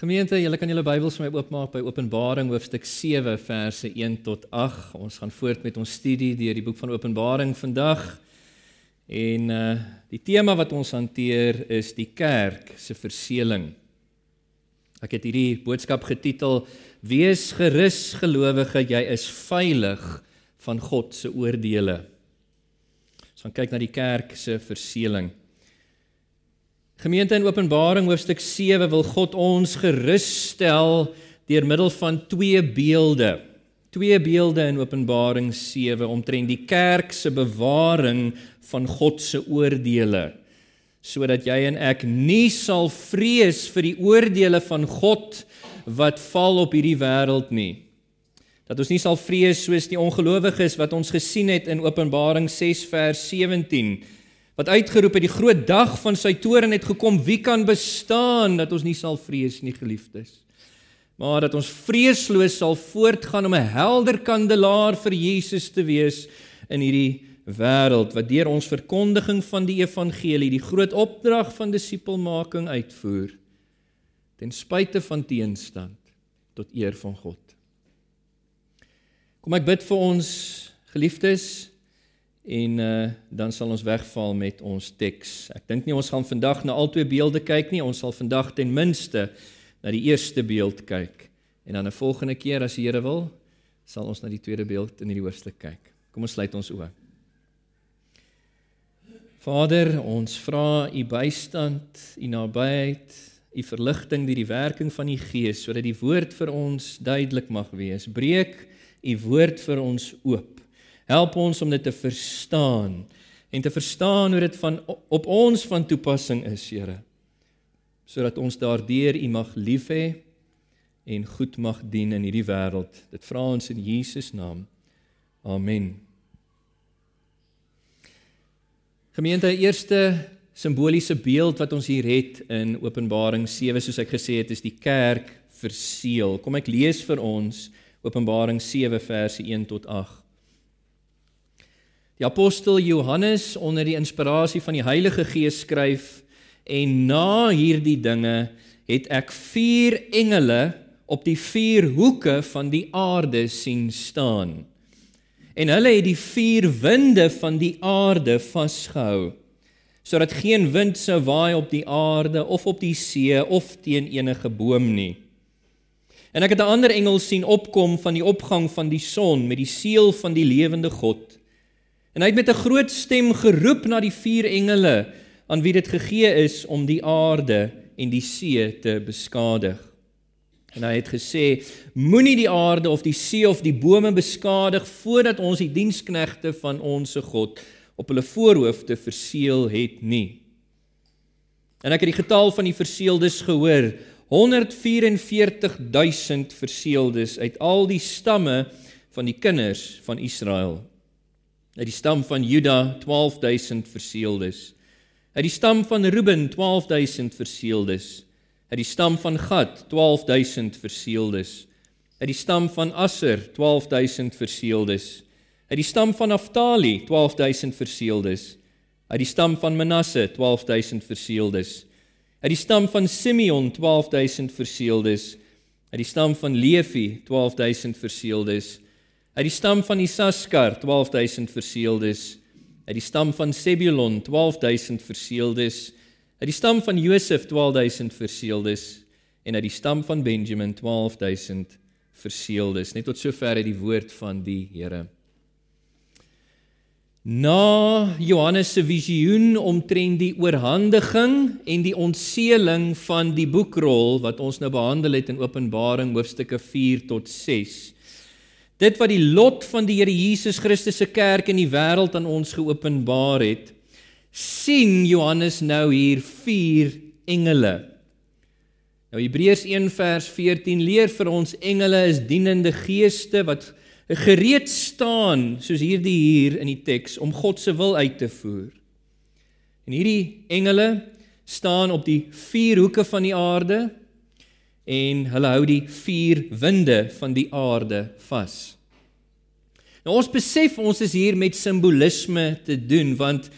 Gemeente, julle kan julle Bybels vir my oopmaak by Openbaring hoofstuk 7 verse 1 tot 8. Ons gaan voort met ons studie deur die boek van Openbaring vandag. En uh die tema wat ons hanteer is die kerk se verseeling. Ek het hierdie boodskap getitel Wees gerus gelowige, jy is veilig van God se oordeele. Ons gaan kyk na die kerk se verseeling. Gemeente in Openbaring hoofstuk 7 wil God ons gerus stel deur middel van twee beelde. Twee beelde in Openbaring 7 omtrent die kerk se bewaring van God se oordeele sodat jy en ek nie sal vrees vir die oordeele van God wat val op hierdie wêreld nie. Dat ons nie sal vrees soos die ongelowiges wat ons gesien het in Openbaring 6 vers 17 wat uitgeroep het die groot dag van sy toorn het gekom. Wie kan bestaan dat ons nie sal vrees nie geliefdes? Maar dat ons vreesloos sal voortgaan om 'n helder kandelaar vir Jesus te wees in hierdie wêreld wat deur ons verkondiging van die evangelie die groot opdrag van disipelmaking uitvoer ten spyte van teenstand tot eer van God. Kom ek bid vir ons geliefdes En uh, dan sal ons wegval met ons teks. Ek dink nie ons gaan vandag na albei beelde kyk nie. Ons sal vandag ten minste na die eerste beeld kyk. En dan 'n volgende keer as die Here wil, sal ons na die tweede beeld in hierdie hoofstuk kyk. Kom ons sluit ons oë. Vader, ons vra u bystand, u nabyheid, u verligting deur die werking van u Gees sodat die woord vir ons duidelik mag wees. Breek u woord vir ons oop Help ons om dit te verstaan en te verstaan hoe dit van op ons van toepassing is, Here. Sodat ons daardeur U mag lief hê en goed mag dien in hierdie wêreld. Dit vra ons in Jesus naam. Amen. Gemeente, eerste simboliese beeld wat ons hier het in Openbaring 7 soos ek gesê het, is die kerk verseël. Kom ek lees vir ons Openbaring 7 verse 1 tot 8. Die apostel Johannes onder die inspirasie van die Heilige Gees skryf en na hierdie dinge het ek vier engele op die vier hoeke van die aarde sien staan. En hulle het die vier winde van die aarde vasgehou sodat geen wind sou waai op die aarde of op die see of teen enige boom nie. En ek het 'n ander engel sien opkom van die opgang van die son met die seël van die lewende God. En hy het met 'n groot stem geroep na die vier engele aan wie dit gegee is om die aarde en die see te beskadig. En hy het gesê: Moenie die aarde of die see of die bome beskadig voordat ons die diensknegte van ons God op hulle voorhoofde verseël het nie. En ek het die getal van die verseëldes gehoor, 144000 verseëldes uit al die stamme van die kinders van Israel uit die stam van Juda 12000 verseeldes uit die stam van Ruben 12000 verseeldes uit die stam van Gad 12000 verseeldes uit die stam van Asser 12000 verseeldes uit die stam van Naftali 12000 verseeldes uit die stam van Manasse 12000 verseeldes uit die stam van Simeon 12000 verseeldes uit die stam van Levi 12000 verseeldes Uit die stam van Isaskar 12000 verseeldes. Uit die stam van Sebulon 12000 verseeldes. Uit die stam van Josef 12000 verseeldes en uit die stam van Benjamin 12000 verseeldes. Net tot sover uit die woord van die Here. Na Johannes se visioen omtrent die oorhandiging en die ontseeling van die boekrol wat ons nou behandel het in Openbaring hoofstukke 4 tot 6 Dit wat die lot van die Here Jesus Christus se kerk in die wêreld aan ons geopenbaar het, sien Johannes nou hier vier engele. Nou Hebreërs 1 vers 14 leer vir ons engele is dienende geeste wat gereed staan soos hierdie hier in die teks om God se wil uit te voer. En hierdie engele staan op die vier hoeke van die aarde en hulle hou die vier winde van die aarde vas. Nou ons besef ons is hier met simbolisme te doen want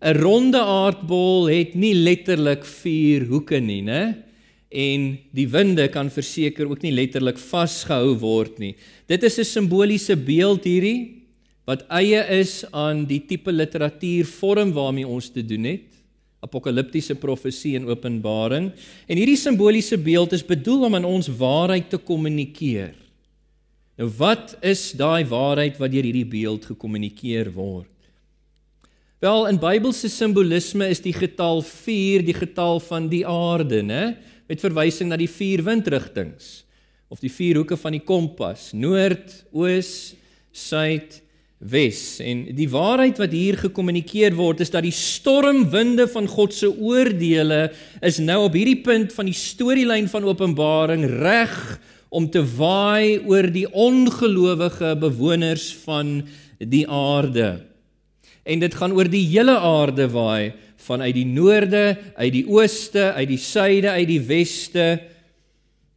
'n ronde aardbol het nie letterlik vier hoeke nie, né? en die winde kan verseker ook nie letterlik vasgehou word nie. Dit is 'n simboliese beeld hierdie wat eie is aan die tipe literatuurvorm waarmee ons te doen het. Apokaliptiese profesie en Openbaring. En hierdie simboliese beeld is bedoel om aan ons waarheid te kommunikeer. Nou wat is daai waarheid wat deur hierdie beeld gekommunikeer word? Wel, in Bybelse simbolisme is die getal 4 die getal van die aarde, né? met verwysing na die vier windrigtings of die vier hoeke van die kompas: noord, oos, suid, wes. En die waarheid wat hier gekommunikeer word is dat die stormwinde van God se oordeele is nou op hierdie punt van die storielyn van Openbaring reg om te waai oor die ongelowige bewoners van die aarde. En dit gaan oor die hele aarde waai vanuit die noorde, uit die ooste, uit die suide, uit die weste.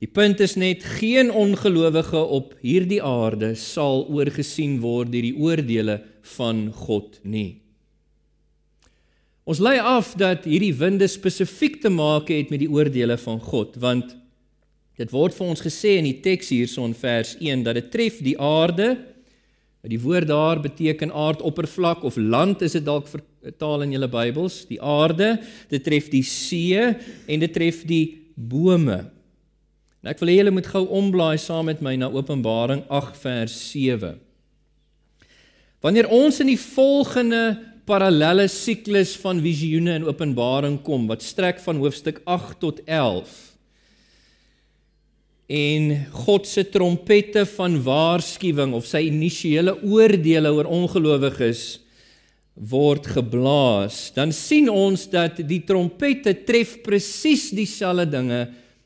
Die punt is net geen ongelowige op hierdie aarde sal oorgesien word deur die oordeele van God nie. Ons lei af dat hierdie winde spesifiek te maak het met die oordeele van God, want dit word vir ons gesê in die teks hierson vers 1 dat dit tref die aarde Die woord daar beteken aardoppervlak of land is dit dalk vertaal in julle Bybels, die aarde, dit tref die see en dit tref die bome. Nou ek wil hê julle moet gou omblaai saam met my na Openbaring 8 vers 7. Wanneer ons in die volgende parallelle siklus van visioene in Openbaring kom wat strek van hoofstuk 8 tot 11 en God se trompette van waarskuwing of sy initiële oordeele oor ongelowiges word geblaas, dan sien ons dat die trompette tref presies dieselfde dinge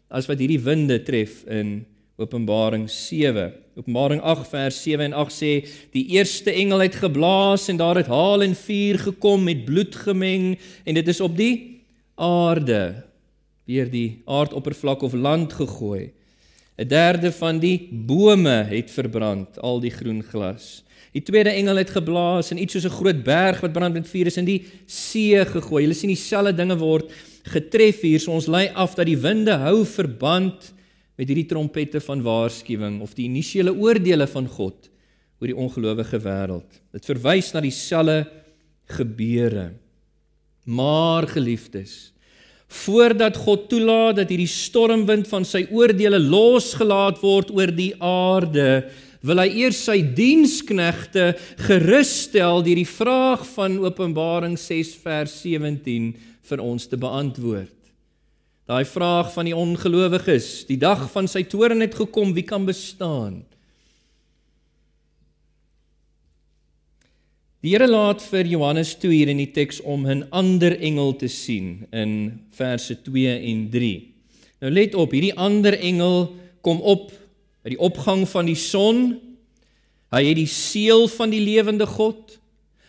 as wat hierdie winde tref in Openbaring 7. Openbaring 8 vers 7 en 8 sê die eerste engel het geblaas en daar het haal en vuur gekom met bloed gemeng en dit is op die aarde weer die aardoppervlak of land gegooi. 'n derde van die bome het verbrand, al die groen glas. Die tweede engel het geblaas en iets soos 'n groot berg wat brand met vuur is in die see gegooi. Julle sien dieselfde dinge word getref hier. So ons lei af dat die winde hou verband met hierdie trompette van waarskuwing of die initiële oordeele van God oor die ongelowige wêreld. Dit verwys na dieselfde gebeure. Maar geliefdes, voordat God toelaat dat hierdie stormwind van sy oordeele losgelaat word oor die aarde, wil hy eers sy diensknegte gerusstel deur die vraag van Openbaring 6 vers 17 vir ons te beantwoord. Daai vraag van die ongelowiges, die dag van sy toorn het gekom, wie kan bestaan? Die Here laat vir Johannes toe hier in die teks om 'n ander engel te sien in verse 2 en 3. Nou let op, hierdie ander engel kom op by die opgang van die son. Hy het die seël van die lewende God.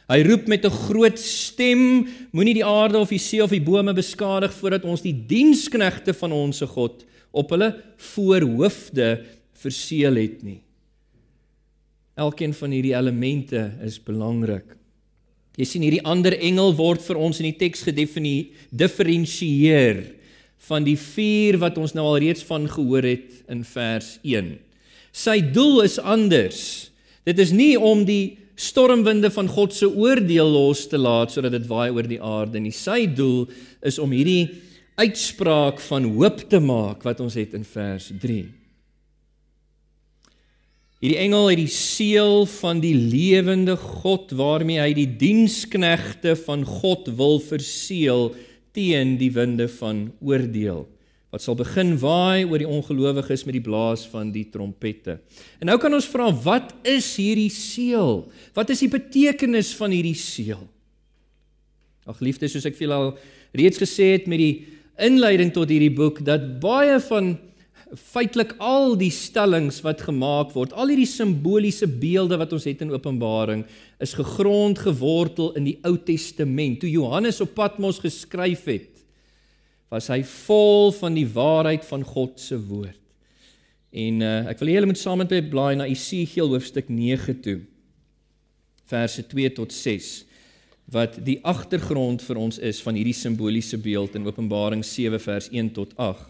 Hy roep met 'n groot stem: Moenie die aarde of die see of die bome beskadig voordat ons die diensknegte van ons God op hulle voorhoofde verseël het nie. Elkeen van hierdie elemente is belangrik. Jy sien hierdie ander engel word vir ons in die teks gedifferensieer van die vier wat ons nou al reeds van gehoor het in vers 1. Sy doel is anders. Dit is nie om die stormwinde van God se oordeel los te laat sodat dit waai oor die aarde nie. Sy doel is om hierdie uitspraak van hoop te maak wat ons het in vers 3. Hierdie engel het die seël van die lewende God waarmee hy die diensknegte van God wil verseël teen die winde van oordeel wat sal begin waai oor die ongelowiges met die blaas van die trompette. En nou kan ons vra wat is hierdie seël? Wat is die betekenis van hierdie seël? Ag liefde, soos ek vir julle al reeds gesê het met die inleiding tot hierdie boek dat baie van feitelik al die stellings wat gemaak word, al hierdie simboliese beelde wat ons het in Openbaring, is gegrond gewortel in die Ou Testament. Toe Johannes op Patmos geskryf het, was hy vol van die waarheid van God se woord. En uh, ek wil hê julle moet saam met my blaai na Esegiel hoofstuk 9 toe. Verse 2 tot 6 wat die agtergrond vir ons is van hierdie simboliese beeld in Openbaring 7 vers 1 tot 8.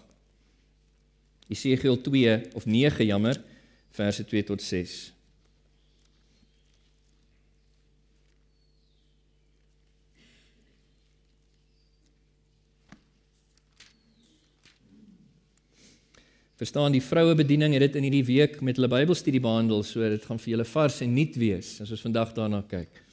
Jesegiel 2 of 9 jammer verse 2 tot 6. Verstaan die vroue bediening het dit in hierdie week met hulle Bybelstudie behandel, so dit gaan vir julle vars en nuut wees as ons vandag daarna kyk.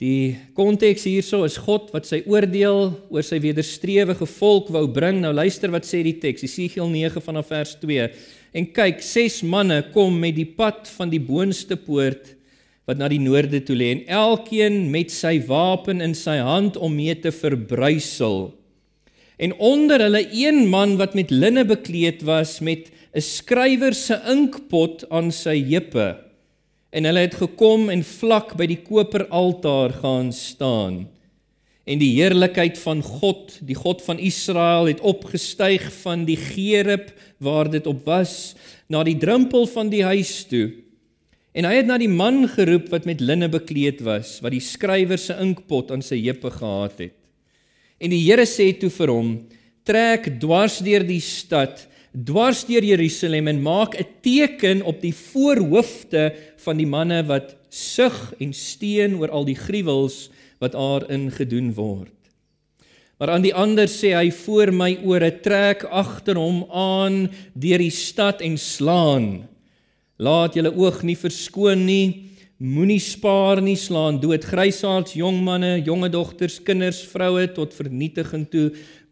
Die konteks hierso is God wat sy oordeel oor sy wederstrewige volk wou bring. Nou luister wat sê die teks, Jesegiel 9 vanaf vers 2. En kyk, ses manne kom met die pad van die boonste poort wat na die noorde toe lê en elkeen met sy wapen in sy hand om mee te verbrysel. En onder hulle een man wat met linne bekleed was met 'n skrywer se inkpot aan sy heupe. En hulle het gekom en vlak by die koperaltaar gaan staan. En die heerlikheid van God, die God van Israel het opgestyg van die gerib waar dit op was na die drempel van die huis toe. En hy het na die man geroep wat met linne bekleed was, wat die skrywer se inkpot aan sy heupe gehad het. En die Here sê toe vir hom: "Trek dwars deur die stad, dwars deur Jerusalem en maak 'n teken op die voorhoofde van die manne wat sug en steen oor al die gruwels wat daarin gedoen word." Maar aan die ander sê hy voor my ore trek agter hom aan deur die stad en slaan Laat julle oog nie verskoon nie. Moenie spaar nie, slaan dood grysaards, jong manne, jonge dogters, kinders, vroue tot vernietiging toe,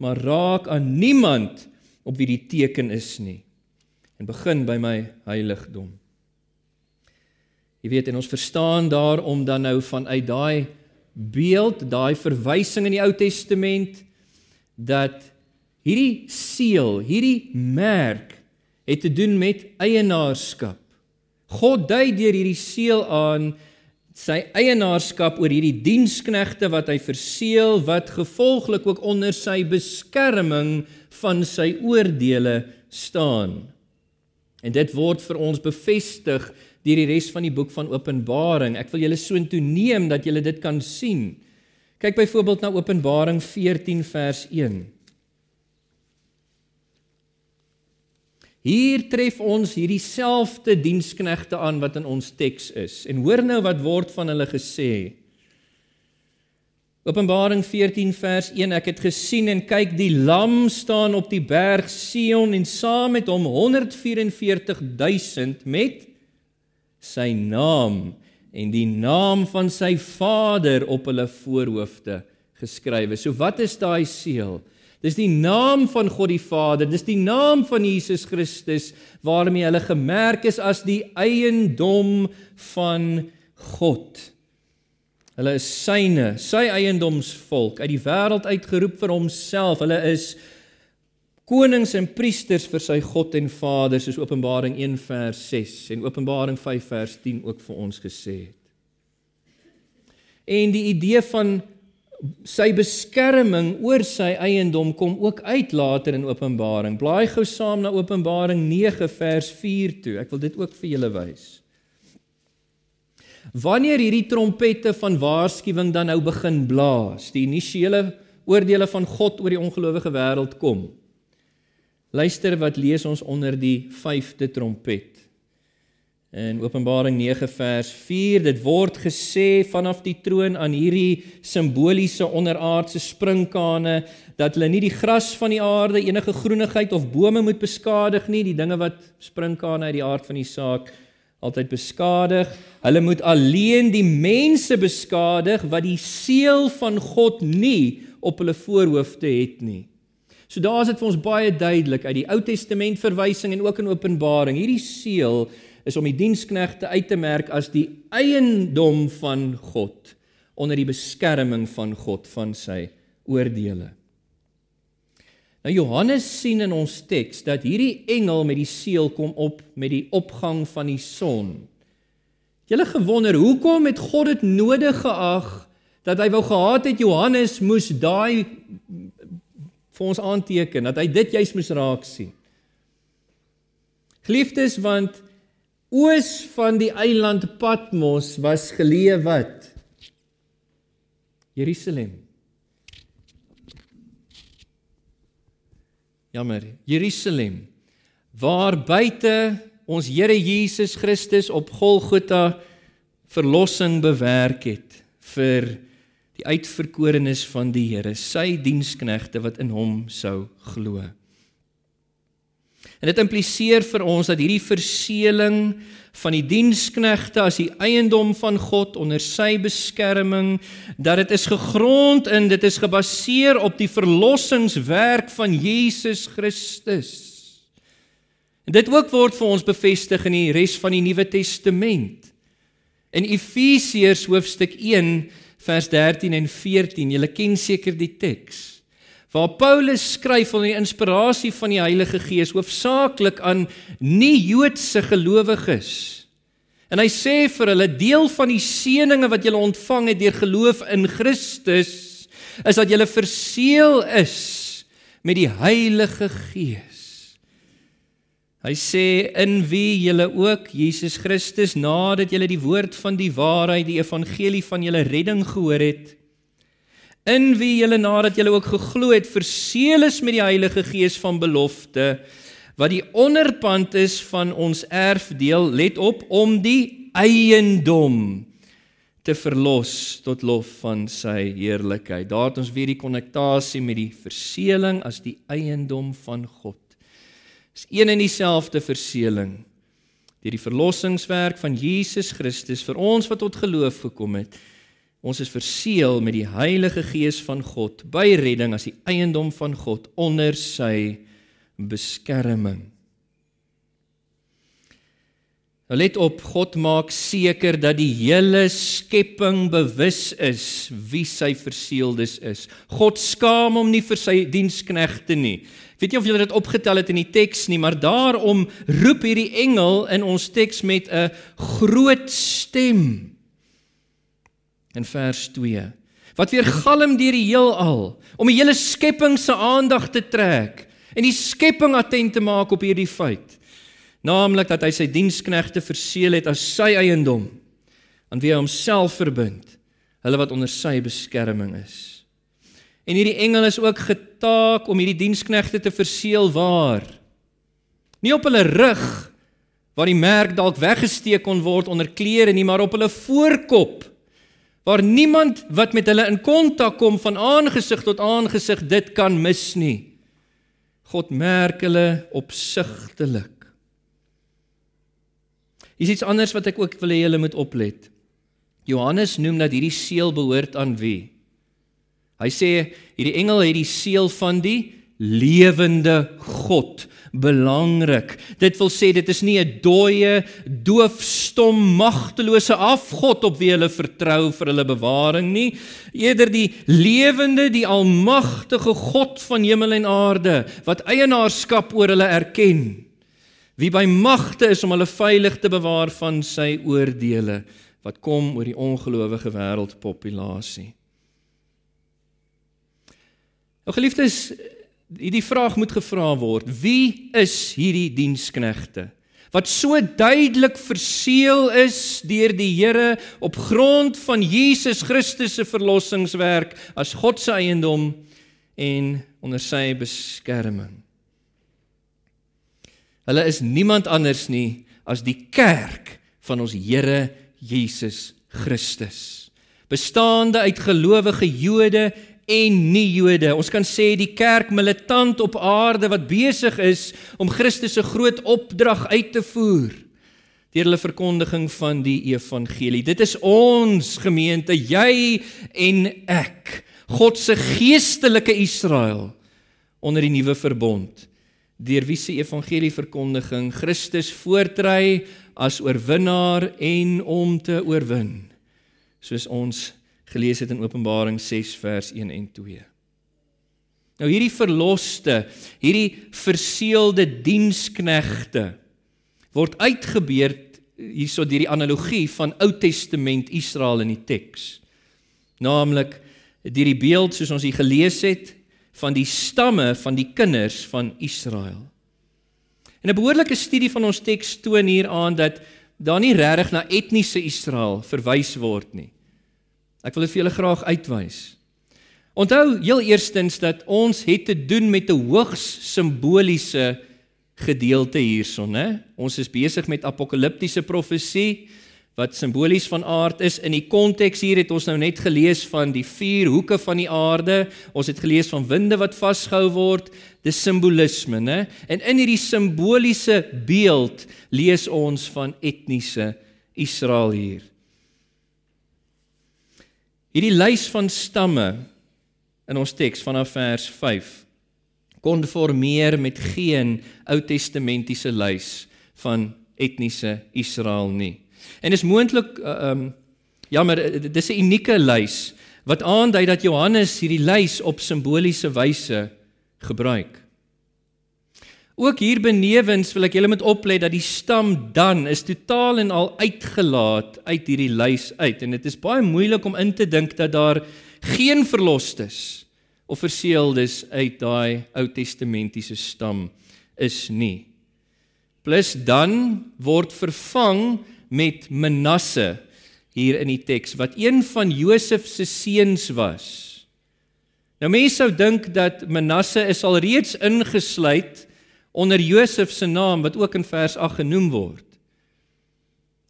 maar raak aan niemand op wie die teken is nie. En begin by my heiligdom. Jy weet en ons verstaan daarom dan nou vanuit daai beeld, daai verwysing in die Ou Testament dat hierdie seël, hierdie merk het te doen met eienaarskap. God dui deur hierdie seël aan sy eienaarskap oor hierdie diensknegte wat hy verseël wat gevolglik ook onder sy beskerming van sy oordeele staan. En dit word vir ons bevestig deur die res van die boek van Openbaring. Ek wil julle soontoe neem dat julle dit kan sien. Kyk byvoorbeeld na Openbaring 14 vers 1. Hier tref ons hierdie selfde diensknegte aan wat in ons teks is. En hoor nou wat word van hulle gesê. Openbaring 14 vers 1 Ek het gesien en kyk die lam staan op die berg Sion en saam met hom 144000 met sy naam en die naam van sy Vader op hulle voorhoofde geskrywe. So wat is daai seël? Dis die naam van God die Vader, dis die naam van Jesus Christus waarmee hulle gemerk is as die eiendom van God. Hulle is syne, sy eiendomsvolk, uit die wêreld uitgeroep vir homself. Hulle is konings en priesters vir sy God en Vader, soos Openbaring 1 vers 6 en Openbaring 5 vers 10 ook vir ons gesê het. En die idee van sy beskerming oor sy eiendom kom ook uit later in Openbaring. Blaai gou saam na Openbaring 9 vers 4 toe. Ek wil dit ook vir julle wys. Wanneer hierdie trompette van waarskuwing dan nou begin blaas, die initiële oordeele van God oor die ongelowige wêreld kom. Luister wat lees ons onder die 5de trompet. In Openbaring 9 vers 4 dit word gesê vanaf die troon aan hierdie simboliese onderaardse sprinkane dat hulle nie die gras van die aarde enige groenigheid of bome moet beskadig nie. Die dinge wat sprinkane uit die aard van die saak altyd beskadig. Hulle moet alleen die mense beskadig wat die seël van God nie op hulle voorhoofde het nie. So daar is dit vir ons baie duidelik uit die Ou Testament verwysing en ook in Openbaring. Hierdie seël is om die diensknegte uit te merk as die eiendom van God onder die beskerming van God van sy oordeele. Nou Johannes sien in ons teks dat hierdie engel met die seël kom op met die opgang van die son. Julle gewonder hoekom het God dit nodig geag dat hy wou gehad het Johannes moes daai vir ons aanteken dat hy dit juis moes raak sien. Geliefdes want Oos van die eiland Patmos was geleë wat? Jerusalem. Jammer, Jerusalem waar buite ons Here Jesus Christus op Golgotha verlossing bewerk het vir die uitverkorenes van die Here, sy diensknegte wat in hom sou glo. En dit impliseer vir ons dat hierdie verseeling van die diensknegte as die eiendom van God onder sy beskerming dat dit is gegrond in dit is gebaseer op die verlossingswerk van Jesus Christus. En dit ook word vir ons bevestig in die res van die Nuwe Testament. In Efesiërs hoofstuk 1 vers 13 en 14, julle ken seker die teks. Waar Paulus skryf onder die inspirasie van die Heilige Gees hoofsaaklik aan nie-Joodse gelowiges. En hy sê vir hulle deel van die seëninge wat julle ontvang het deur geloof in Christus is dat julle verseël is met die Heilige Gees. Hy sê in wie julle ook Jesus Christus nadat julle die woord van die waarheid die evangelie van julle redding gehoor het in wie julle nadat julle ook geglo het verseël is met die Heilige Gees van belofte wat die onderpand is van ons erfdeel let op om die eiendom te verlos tot lof van sy heerlikheid. Daar het ons weer die konnektasie met die verseëling as die eiendom van God is een en dieselfde verseëling deur die verlossingswerk van Jesus Christus vir ons wat tot geloof gekom het. Ons is verseël met die Heilige Gees van God by redding as die eiendom van God onder sy beskerming. Nou let op, God maak seker dat die hele skepping bewus is wie sy verseeldes is. God skaam hom nie vir sy diensknegte nie. Weet jy of julle dit opgetel het in die teks nie, maar daarom roep hierdie engel in ons teks met 'n groot stem. In vers 2. Wat weer galm deur die heelal om die hele skepping se aandag te trek en die skepping attent te maak op hierdie feit. Naamlik dat hy sy diensknegte verseël het as sy eiendom aan wie hy homself verbind, hulle wat onder sy beskerming is. En hierdie engel is ook getaak om hierdie diensknegte te verseël waar nie op hulle rug waar die merk dalk weggesteek kon word onder klere nie, maar op hulle voorkop waar niemand wat met hulle in kontak kom van aangesig tot aangesig dit kan mis nie. God merk hulle opsigtelik. Is iets anders wat ek ook wil hê julle moet oplet. Johannes noem dat hierdie seël behoort aan wie? Hy sê hierdie engel het die seël van die lewende God. Belangrik. Dit wil sê dit is nie 'n dooie, doof, stom, magtelose afgod op wie hulle vertrou vir hulle bewaring nie, eerder die lewende, die almagtige God van hemel en aarde wat eienaarskap oor hulle erken. Wie by magte is om hulle veilig te bewaar van sy oordeele wat kom oor die ongelowige wêreldpopulasie. Nou geliefdes, hierdie vraag moet gevra word: Wie is hierdie diensknegte? Wat so duidelik verseël is deur die Here op grond van Jesus Christus se verlossingswerk as God se eiendom en onder sy beskerming? Hulle is niemand anders nie as die kerk van ons Here Jesus Christus. Bestaande uit gelowige Jode en nie Jode. Ons kan sê die kerk militant op aarde wat besig is om Christus se groot opdrag uit te voer deur hulle verkondiging van die evangelie. Dit is ons gemeente, jy en ek. God se geestelike Israel onder die nuwe verbond deur wie se evangelie verkondiging Christus voortry as oorwinnaar en om te oorwin soos ons gelees het in Openbaring 6 vers 1 en 2. Nou hierdie verloste, hierdie verseelde diensknegte word uitgebeerd hierso deur die analogie van Ou Testament Israel in die teks. Naamlik deur die beeld soos ons hier gelees het van die stamme van die kinders van Israel. En 'n behoorlike studie van ons teks toon hier aan dat daar nie regtig na etniese Israel verwys word nie. Ek wil dit vir julle graag uitwys. Onthou heel eerstens dat ons het te doen met 'n hoogs simboliese gedeelte hierson, né? Ons is besig met apokaliptiese profesie wat simbolies van aard is. In die konteks hier het ons nou net gelees van die vier hoeke van die aarde. Ons het gelees van winde wat vasgehou word, dis simbolisme, né? En in hierdie simboliese beeld lees ons van etniese Israel hier. Hierdie lys van stamme in ons teks vanaf vers 5 konformeer met geen Ou Testamentiese lys van etniese Israel nie. En is moontlik uh, um jammer dis 'n unieke lys wat aandui dat Johannes hierdie lys op simboliese wyse gebruik. Ook hier benewens wil ek julle met oplet dat die stam Dan is totaal en al uitgelaat uit hierdie lys uit en dit is baie moeilik om in te dink dat daar geen verlosters of verseeldes uit daai Ou Testamentiese stam is nie. Plus dan word vervang met Manasse hier in die teks wat een van Josef se seuns was. Nou mense sou dink dat Manasse is al reeds ingesluit onder Josef se naam wat ook in vers 8 genoem word.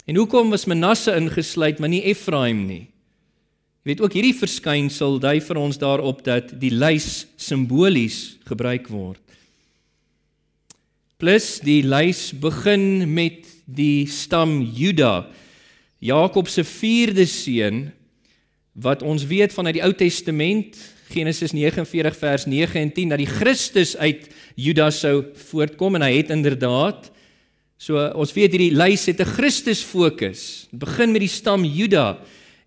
En hoekom was Manasse ingesluit maar nie Efraim nie? Jy weet ook hierdie verskynsel dui vir ons daarop dat die lys simbolies gebruik word. Plus die lys begin met die stam Juda, Jakob se vierde seun wat ons weet vanuit die Ou Testament Genesis 49 vers 9 en 10 dat die Christus uit Juda sou voortkom en hy het inderdaad so ons weet hierdie lys het 'n Christus fokus. Dit begin met die stam Juda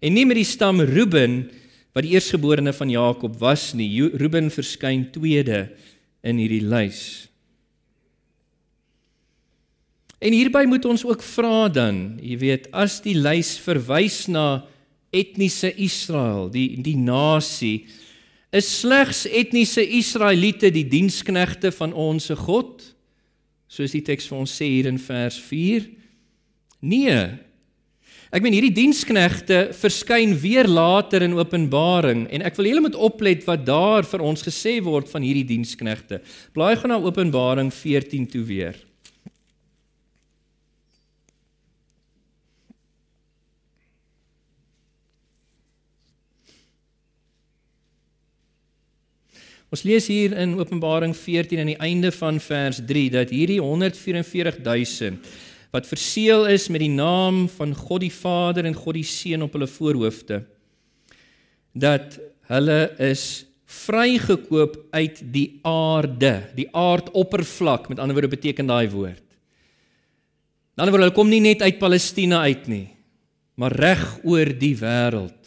en nie met die stam Reuben wat die eersgeborene van Jakob was nie. Reuben verskyn tweede in hierdie lys. En hierby moet ons ook vra dan, jy weet, as die lys verwys na etniese Israel, die die nasie is slegs etniese Israeliete die diensknegte van ons se God? Soos die teks vir ons sê hier in vers 4? Nee. Ek meen hierdie diensknegte verskyn weer later in Openbaring en ek wil julle moet oplet wat daar vir ons gesê word van hierdie diensknegte. Blaai gou na Openbaring 14 toe weer. Ons lees hier in Openbaring 14 aan die einde van vers 3 dat hierdie 144000 wat verseël is met die naam van God die Vader en God die Seun op hulle voorhoofde dat hulle is vrygekoop uit die aarde, die aardoppervlak, met ander woorde beteken daai woord. In ander woorde hulle kom nie net uit Palestina uit nie, maar reg oor die wêreld.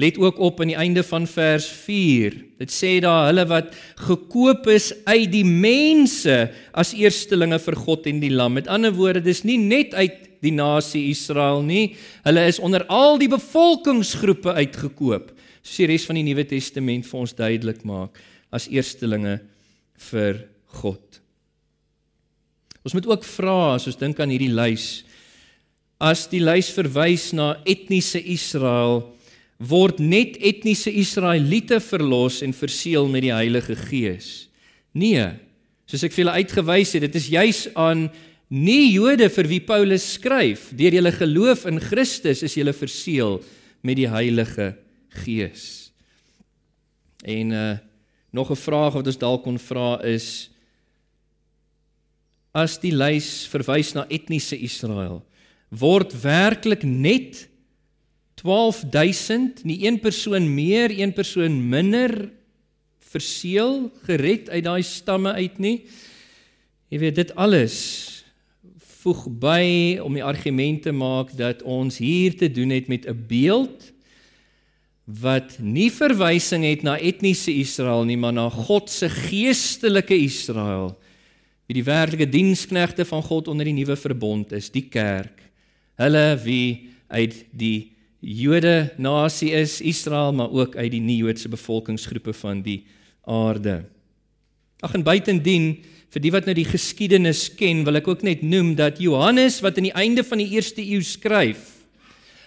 Let ook op aan die einde van vers 4. Dit sê daar hulle wat gekoop is uit die mense as eerstelinge vir God en die Lam. Met ander woorde, dis nie net uit die nasie Israel nie. Hulle is onder al die bevolkingsgroepe uitgekoop. Soos die res van die Nuwe Testament vir ons duidelik maak as eerstelinge vir God. Ons moet ook vra as ons dink aan hierdie lys as die lys verwys na etniese Israel word net etniese Israeliete verlos en verseël met die Heilige Gees. Nee, soos ek vir julle uitgewys het, dit is juis aan nie Jode vir wie Paulus skryf, deur julle geloof in Christus is julle verseël met die Heilige Gees. En uh nog 'n vraag wat ons dalk kon vra is as die lys verwys na etniese Israel, word werklik net 12000, nie een persoon meer, een persoon minder verseël, gered uit daai stamme uit nie. Jy weet dit alles voeg by om die argument te maak dat ons hier te doen het met 'n beeld wat nie verwysing het na etniese Israel nie, maar na God se geestelike Israel, wie die werklike diensknegte van God onder die nuwe verbond is, die kerk. Hulle wie uit die Jode nasie is Israel, maar ook uit die nie-Joodse bevolkingsgroepe van die aarde. Ag en buitendien vir die wat nou die geskiedenis ken, wil ek ook net noem dat Johannes wat aan die einde van die eerste eeu skryf,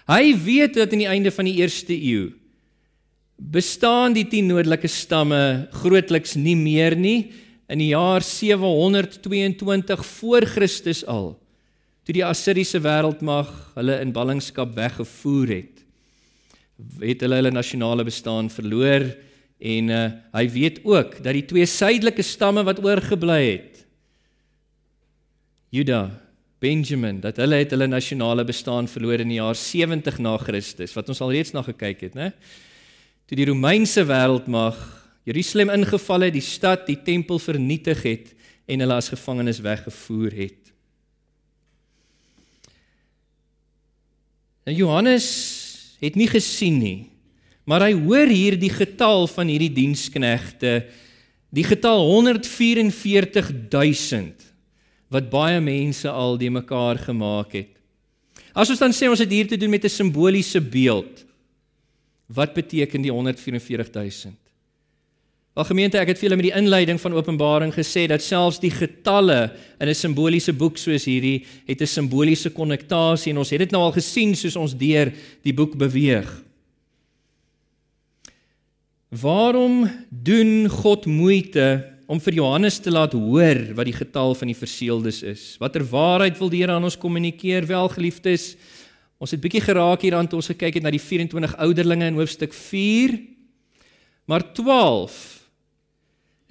hy weet dat aan die einde van die eerste eeu bestaan die 10 noordelike stamme grootliks nie meer nie in die jaar 722 voor Christus al toe die Assiriese wêreldmag hulle in ballingskap weggevoer het het hulle hulle nasionale bestaan verloor en uh, hy weet ook dat die twee suidelike stamme wat oorgebly het Juda Benjamin dat hulle het hulle nasionale bestaan verloor in die jaar 70 na Christus wat ons al reeds na gekyk het né toe die Romeinse wêreldmag Jerusalem ingeval het, die stad, die tempel vernietig het en hulle as gevangenes weggevoer het. Nou Johannes het nie gesien nie, maar hy hoor hier die getal van hierdie diensknegte, die getal 144000 wat baie mense al die mekaar gemaak het. As ons dan sê ons het hier te doen met 'n simboliese beeld, wat beteken die 144000? Wel gemeente, ek het vir julle met die inleiding van Openbaring gesê dat selfs die getalle in 'n simboliese boek soos hierdie het 'n simboliese konnektasie en ons het dit nou al gesien soos ons deur die boek beweeg. Waarom doen God moeite om vir Johannes te laat hoor wat die getal van die verseeldes is? Watter waarheid wil die Here aan ons kommunikeer? Wel geliefdes, ons het bietjie geraak hier aan toe ons gekyk het na die 24 ouderlinge in hoofstuk 4. Maar 12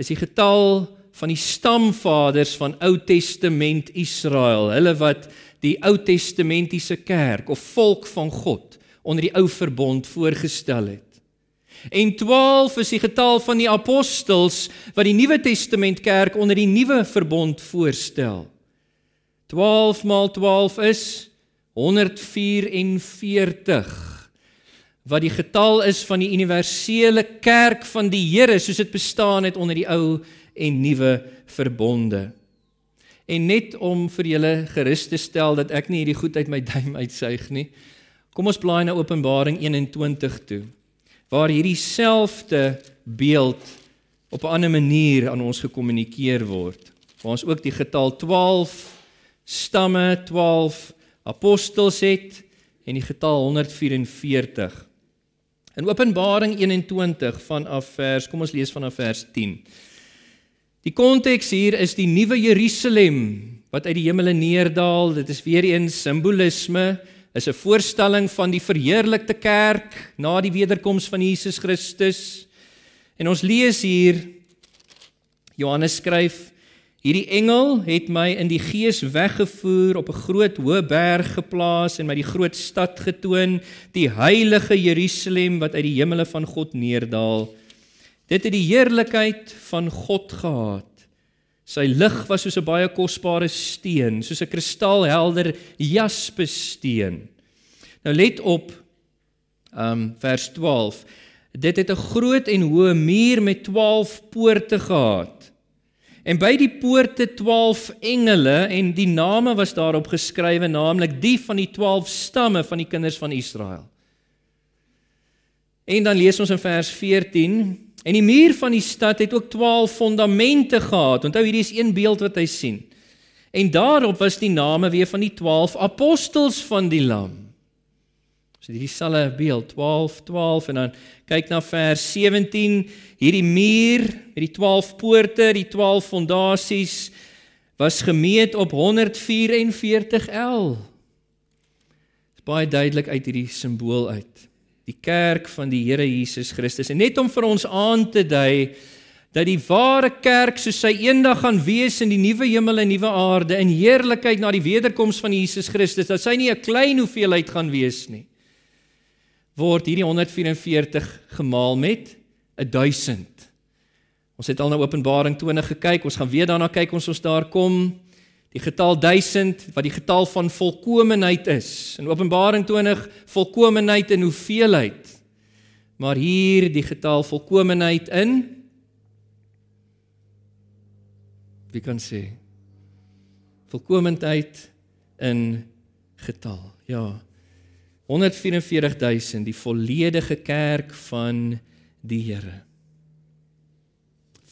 is die getal van die stamvaders van Ou Testament Israel, hulle wat die Ou Testamentiese kerk of volk van God onder die ou verbond voorgestel het. En 12 is die getal van die apostels wat die Nuwe Testament kerk onder die nuwe verbond voorstel. 12 maal 12 is 144 wat die getal is van die universele kerk van die Here soos dit bestaan het onder die ou en nuwe verbonde. En net om vir julle gerus te stel dat ek nie hierdie goed uit my duim uitsuig nie. Kom ons blaai na Openbaring 21 toe waar hierdie selfde beeld op 'n ander manier aan ons gekommunikeer word. Waar ons ook die getal 12 stamme, 12 apostels het en die getal 144 In Openbaring 21 vanaf vers, kom ons lees vanaf vers 10. Die konteks hier is die nuwe Jerusalem wat uit die hemele neerdal. Dit is weer eens simbolisme, is 'n voorstelling van die verheerlikte kerk na die wederkoms van Jesus Christus. En ons lees hier Johannes skryf Hierdie engel het my in die gees weggevoer op 'n groot hoë berg geplaas en my die groot stad getoon, die heilige Jerusalem wat uit die hemele van God neerdal. Dit het die heerlikheid van God gehad. Sy lig was soos 'n baie kosbare steen, soos 'n kristalhelder jaspissteen. Nou let op um vers 12. Dit het 'n groot en hoë muur met 12 poorte gehad. En by die poorte 12 engele en die name was daarop geskrywe, naamlik die van die 12 stamme van die kinders van Israel. En dan lees ons in vers 14 en die muur van die stad het ook 12 fondamente gehad. Onthou hierdie is een beeld wat hy sien. En daarop was die name weer van die 12 apostels van die Lam. So hierdie selfe beeld 12 12 en dan kyk na vers 17 hierdie muur met die 12 poorte, die 12 fondasies was gemeet op 144 L. Dit is baie duidelik uit hierdie simbool uit. Die kerk van die Here Jesus Christus en net om vir ons aan te dui dat die ware kerk soos sy eendag gaan wees in die nuwe hemel en nuwe aarde in heerlikheid na die wederkoms van Jesus Christus dat sy nie 'n klein hoeveelheid gaan wees nie word hierdie 144 gemaal met 1000. Ons het al na Openbaring 20 gekyk, ons gaan weer daarna kyk ons ons daar kom. Die getal 1000 wat die getal van volkomeheid is. In Openbaring 20 volkomeheid in hoeveelheid. Maar hier die getal volkomeheid in Wie kan sê? Volkomeheid in getal. Ja, 144000 die volledige kerk van die Here.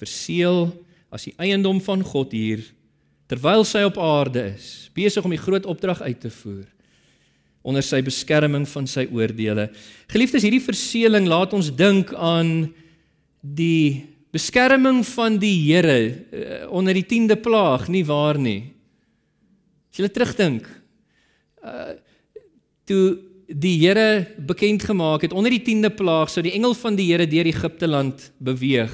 Verseël as die eiendom van God hier terwyl sy op aarde is, besig om die groot opdrag uit te voer. onder sy beskerming van sy oordeele. Geliefdes, hierdie verseëling laat ons dink aan die beskerming van die Here uh, onder die 10de plaag, nie waar nie? As jy terugdink, uh toe die Here bekend gemaak het onder die 10de plaag sou die engel van die Here deur Egipte land beweeg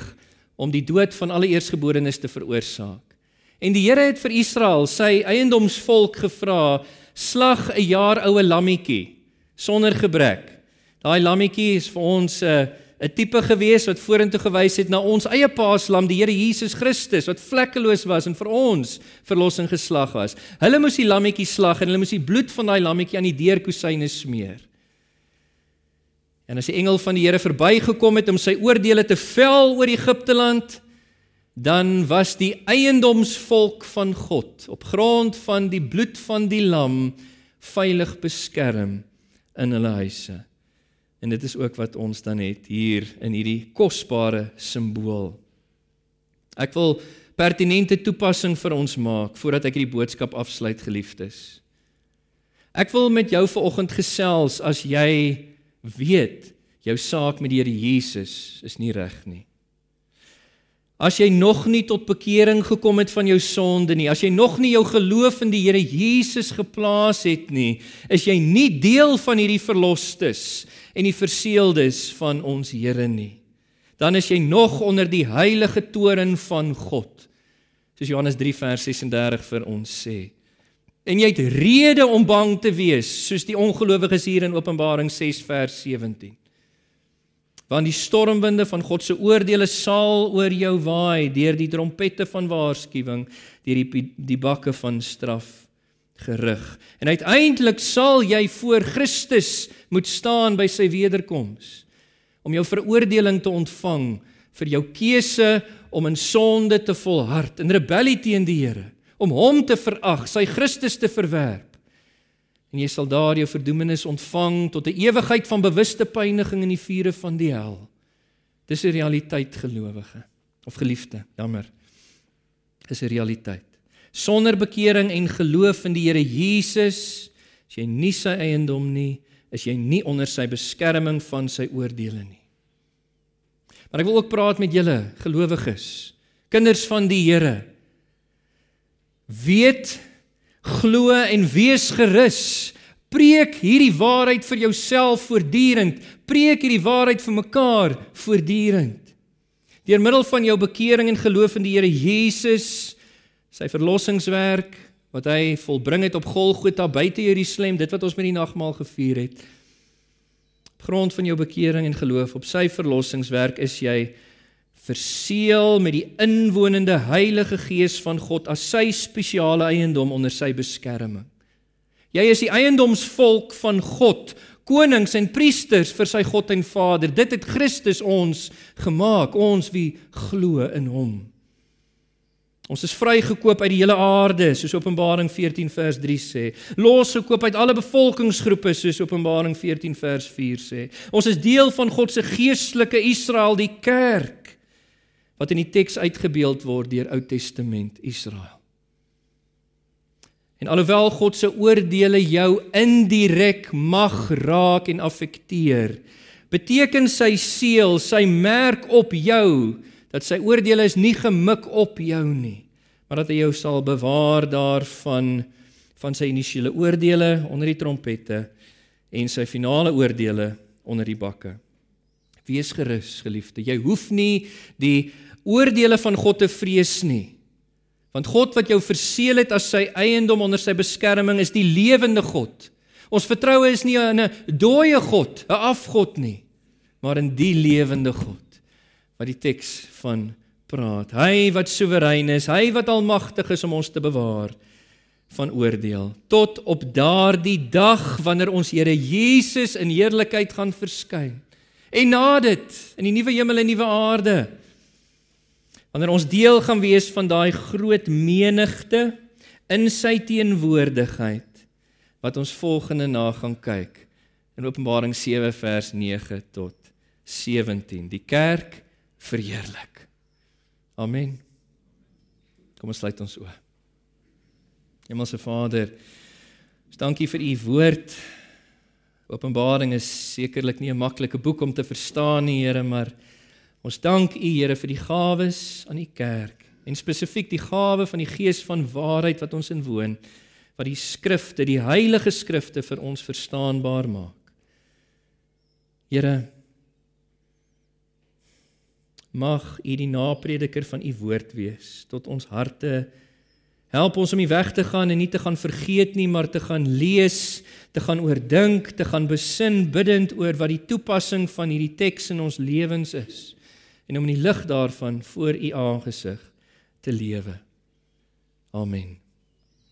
om die dood van alle eersgeborenes te veroorsaak. En die Here het vir Israel, sy eiendomsvolk gevra, slag 'n jaar oue lammetjie sonder gebrek. Daai lammetjie is vir ons 'n uh, 'n tipe gewees wat vorentoe gewys het na ons eie paaslam, die Here Jesus Christus wat vlekkeloos was en vir ons verlossing geslag was. Hulle moes die lammetjie slag en hulle moes die bloed van daai lammetjie aan die deurkusyne smeer. En as die engel van die Here verbygekom het om sy oordeele te vel oor Egipte land, dan was die eiendomsvolk van God op grond van die bloed van die lam veilig beskerm in hulle huise. En dit is ook wat ons dan het hier in hierdie kosbare simbool. Ek wil pertinente toepassing vir ons maak voordat ek hierdie boodskap afsluit geliefdes. Ek wil met jou vanoggend gesels as jy weet jou saak met die Here Jesus is nie reg nie. As jy nog nie tot bekering gekom het van jou sonde nie, as jy nog nie jou geloof in die Here Jesus geplaas het nie, is jy nie deel van hierdie verlosstes en die verseeldes van ons Here nie. Dan is jy nog onder die heilige toren van God. Soos Johannes 3 vers 36 vir ons sê. En jy het rede om bang te wees, soos die ongelowiges hier in Openbaring 6 vers 17 want die stormwinde van God se oordeele sal oor jou waai deur die trompette van waarskuwing deur die die bakke van straf gerig. En uiteindelik sal jy voor Christus moet staan by sy wederkoms om jou veroordeling te ontvang vir jou keuse om in sonde te volhard in rebellie teen die Here om hom te verag sy Christus te verwerp en jy sal daar jou verdoemenis ontvang tot 'n ewigheid van bewuste pyniging in die vure van die hel. Dis 'n realiteit gelowige of geliefde, jammer. Dis 'n realiteit. Sonder bekering en geloof in die Here Jesus, as jy nie sy eiendom nie, is jy nie onder sy beskerming van sy oordeele nie. Maar ek wil ook praat met julle gelowiges, kinders van die Here. Weet glo en wees gerus. Preek hierdie waarheid vir jouself voortdurend. Preek hierdie waarheid vir mekaar voortdurend. Deur middel van jou bekering en geloof in die Here Jesus, sy verlossingswerk wat hy volbring het op Golgotha buite Jerusalem, dit wat ons met die nagmaal gevier het. Op grond van jou bekering en geloof op sy verlossingswerk is jy verseël met die inwonende Heilige Gees van God as sy spesiale eiendom onder sy beskerming. Jy is die eiendomsvolk van God, konings en priesters vir sy God en Vader. Dit het Christus ons gemaak, ons wie glo in hom. Ons is vrygekoop uit die hele aarde, soos Openbaring 14 vers 3 sê. Losgekoop uit alle bevolkingsgroepe, soos Openbaring 14 vers 4 sê. Ons is deel van God se geestelike Israel, die kerk wat in die teks uitgebeeld word deur Ou Testament Israel. En alhoewel God se oordeele jou indirek mag raak en affekteer, beteken sy seël, sy merk op jou dat sy oordeele is nie gemik op jou nie, maar dat hy jou sal bewaar daarvan van sy initiële oordeele onder die trompette en sy finale oordeele onder die bakke. Wees gerus, geliefde. Jy hoef nie die oordeele van God te vrees nie. Want God wat jou verseël het as sy eiendom onder sy beskerming is die lewende God. Ons vertroue is nie in 'n dooie God, 'n afgod nie, maar in die lewende God wat die teks van praat. Hy wat soewerein is, hy wat almagtig is om ons te bewaar van oordeel tot op daardie dag wanneer ons Here Jesus in heerlikheid gaan verskyn. En na dit in die nuwe hemel en nuwe aarde wanneer ons deel gaan wees van daai groot menigte in sy teenwoordigheid wat ons volgende na gaan kyk in Openbaring 7 vers 9 tot 17 die kerk verheerlik. Amen. Kom ons sluit ons oë. Hemelse Vader, dankie vir u woord. Openbaring is sekerlik nie 'n maklike boek om te verstaan nie, Here, maar ons dank U, Here, vir die gawes aan die kerk en spesifiek die gawe van die Gees van waarheid wat ons inwoon, wat die skrifte, die heilige skrifte vir ons verstaanbaar maak. Here, mag U die naprediker van U woord wees tot ons harte Help ons om nie weg te gaan en nie te gaan vergeet nie, maar te gaan lees, te gaan oordink, te gaan besin bidend oor wat die toepassing van hierdie teks in ons lewens is en om in die lig daarvan voor u aangesig te lewe. Amen.